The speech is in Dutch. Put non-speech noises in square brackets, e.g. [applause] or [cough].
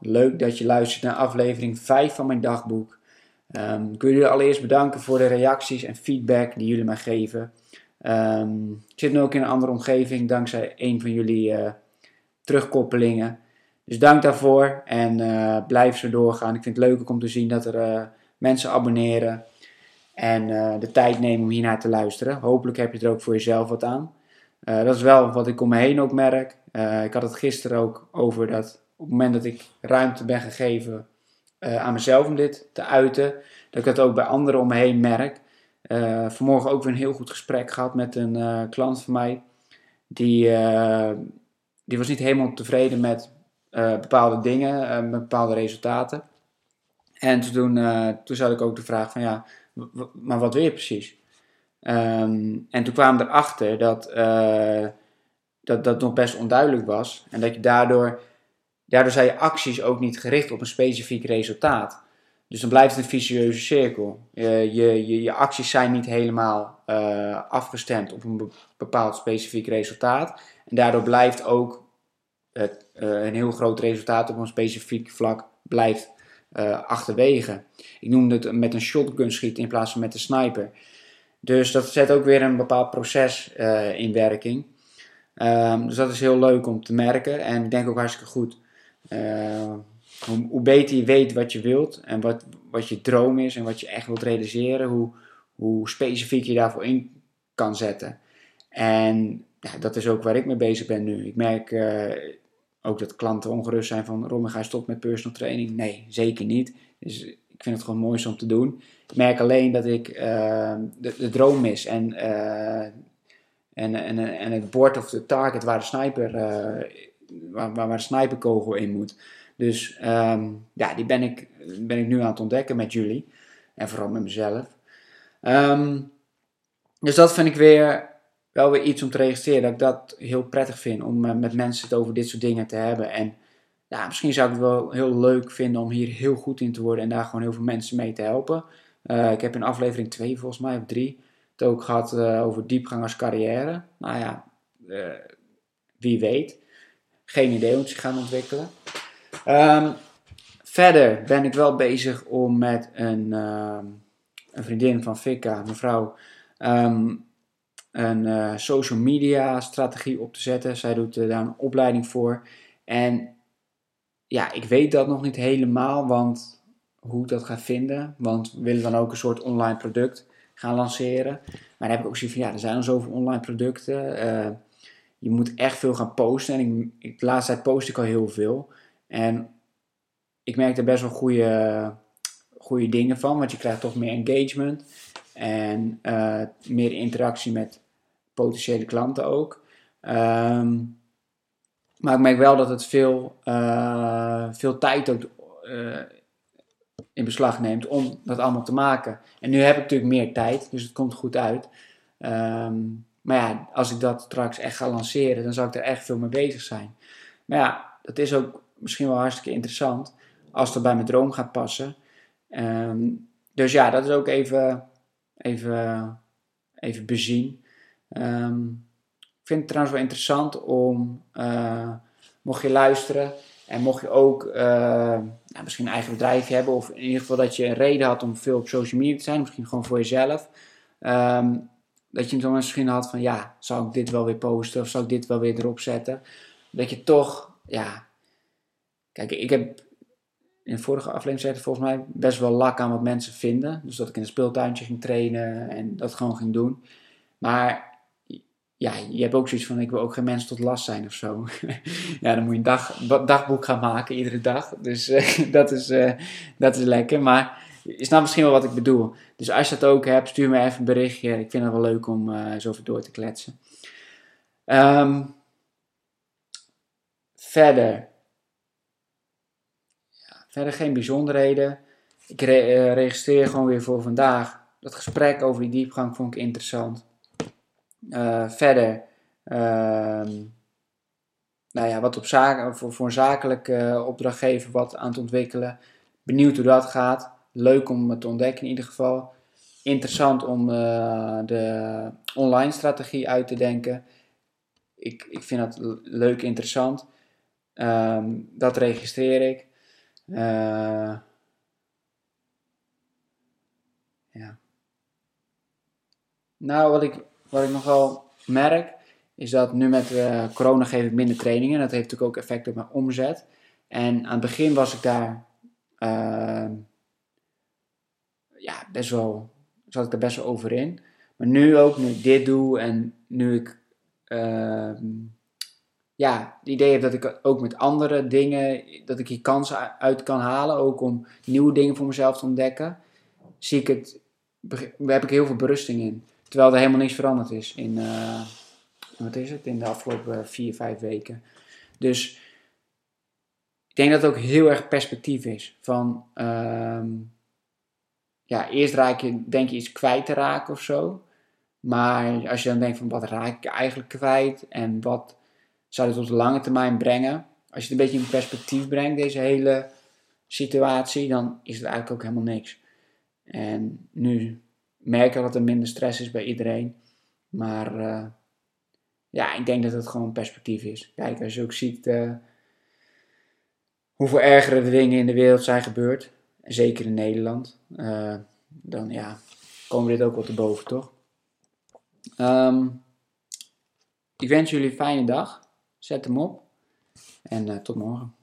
Leuk dat je luistert naar aflevering 5 van mijn dagboek. Ehm, ik wil jullie allereerst bedanken voor de reacties en feedback die jullie mij geven. Ehm, ik zit nu ook in een andere omgeving dankzij een van jullie eh, terugkoppelingen. Dus dank daarvoor en eh, blijf zo doorgaan. Ik vind het leuk om te zien dat er eh, mensen abonneren en de tijd nemen om hiernaar te luisteren. Hopelijk heb je er ook voor jezelf wat aan. dat is wel wat ik om me heen ook merk. ik had het gisteren ook over dat op het moment dat ik ruimte ben gegeven uh, aan mezelf om dit te uiten, dat ik dat ook bij anderen om me heen merk. Uh, vanmorgen ook weer een heel goed gesprek gehad met een uh, klant van mij. Die, die was niet helemaal tevreden met bepaalde dingen, met bepaalde resultaten. En toen, toen zat ik ook de vraag van ja, maar wat wil je precies? Um, en toen kwamen we erachter dat, dat dat nog best onduidelijk was. En dat je daardoor Daardoor zijn je acties ook niet gericht op een specifiek resultaat. Dus dan blijft het een vicieuze cirkel. je, je, je acties zijn niet helemaal uh, afgestemd op een bepaald specifiek resultaat. En daardoor blijft ook het, uh, een heel groot resultaat op een specifiek vlak blijft uh, achterwege. Ik noemde het met een shotgun schieten in plaats van met een sniper. Dus dat zet ook weer een bepaald proces in werking. Um, dus dat is heel leuk om te merken en ik denk ook hartstikke goed. Uh, hoe, beter je weet wat je wilt en wat, wat je droom is en wat je echt wilt realiseren, hoe, hoe specifiek je daarvoor in kan zetten. En ja, dat is ook waar ik mee bezig ben nu. Ik merk uh, ook dat klanten ongerust zijn van ga je stoppen met personal training? Nee, zeker niet. Dus ik vind het gewoon mooi om te doen. Ik merk alleen dat ik de, de, droom mis en, en, en, en het bord of de target waar de sniper waar, waar, sniperkogel in moet. Dus um, ja, die ben ik, ben ik nu aan het ontdekken met jullie. En vooral met mezelf. Um, dus dat vind ik weer wel weer iets om te registreren. Dat ik dat heel prettig vind om uh, met mensen het over dit soort dingen te hebben. En ja, misschien zou ik het wel heel leuk vinden om hier heel goed in te worden. En daar gewoon heel veel mensen mee te helpen. Uh, ik heb in aflevering 2 volgens mij, of 3, het ook gehad uh, over diepgang als carrière. Nou ja, wie weet. Geen idee hoe ze gaan ontwikkelen. Um, verder ben ik wel bezig om met een, uh, een vriendin van Fika, mevrouw, um, een uh, social media strategie op te zetten. Zij doet uh, daar een opleiding voor. En ja, ik weet dat nog niet helemaal, want hoe ik dat ga vinden. Want we willen dan ook een soort online product gaan lanceren. Maar dan heb ik ook zoiets van, ja, er zijn al zoveel online producten. Uh, je moet echt veel gaan posten. En ik, de laatste tijd post ik al heel veel. En ik merk er best wel goede, goede dingen van, want je krijgt toch meer engagement en uh, meer interactie met potentiële klanten ook. Um, maar ik merk wel dat het veel, uh, veel tijd ook uh, in beslag neemt om dat allemaal te maken. En nu heb ik natuurlijk meer tijd, dus het komt goed uit. Um, maar ja, als ik dat straks echt ga lanceren, dan zou ik er echt veel mee bezig zijn. Maar ja, dat is ook misschien wel hartstikke interessant als het bij mijn droom gaat passen. Um, dus ja, dat is ook even, even, even bezien. Um, ik vind het trouwens wel interessant om, uh, mocht je luisteren en mocht je ook uh, nou, misschien een eigen bedrijf hebben, of in ieder geval dat je een reden had om veel op social media te zijn, misschien gewoon voor jezelf. Um, dat je dan misschien had van ja, zou ik dit wel weer posten of zou ik dit wel weer erop zetten. Dat je toch, ja. Kijk, ik heb in de vorige aflevering gezegd, volgens mij best wel lak aan wat mensen vinden. Dus dat ik in een speeltuintje ging trainen en dat gewoon ging doen. Maar ja, je hebt ook zoiets van, ik wil ook geen mensen tot last zijn of zo. [laughs] ja, dan moet je een dag, dagboek gaan maken iedere dag. Dus uh, [laughs] dat, is, uh, dat is lekker. Maar je snapt misschien wel wat ik bedoel. Dus als je dat ook hebt, stuur me even een berichtje. Ik vind het wel leuk om uh, zo even door te kletsen. Ehm, verder. Ja, verder geen bijzonderheden. Ik re registreer gewoon weer voor vandaag. Dat gesprek over die diepgang vond ik interessant. Uh, verder. Ehm, nou ja, wat op zaken, voor, voor een zakelijke opdrachtgever wat aan het ontwikkelen. Benieuwd hoe dat gaat. Leuk om het te ontdekken in ieder geval. Interessant om uh, de online strategie uit te denken. Ik, ik vind dat leuk, interessant. Um, dat registreer ik. Uh, ja. Nou, wat ik, wat ik nogal merk, is dat nu met uh, corona geef ik minder trainingen. Dat heeft natuurlijk ook effect op mijn omzet. En aan het begin was ik daar uh, ja, best wel, zat ik er best wel over in. Maar nu ook, nu ik dit doe en nu ik uh, ja, het idee heb dat ik ook met andere dingen, dat ik hier kansen uit kan halen, ook om nieuwe dingen voor mezelf te ontdekken, zie ik het, heb ik heel veel berusting in. Terwijl er helemaal niks veranderd is in, uh, wat is het, in de afgelopen vier, vijf weken. Dus ik denk dat het ook heel erg perspectief is. Van, uh, ja, eerst raak je, denk je iets kwijt te raken of zo. Maar als je dan denkt van, wat raak ik eigenlijk kwijt? En wat zou dit op de lange termijn brengen? Als je het een beetje in perspectief brengt, deze hele situatie, dan is het eigenlijk ook helemaal niks. En nu merk ik dat er minder stress is bij iedereen. Maar uh, ja, ik denk dat het gewoon perspectief is. Kijk, als je ook ziet uh, hoeveel ergere dingen in de wereld zijn gebeurd, zeker in Nederland, uh, dan ja, komen we dit ook wel te boven, toch? Um, ik wens jullie een fijne dag. Zet hem op en tot morgen.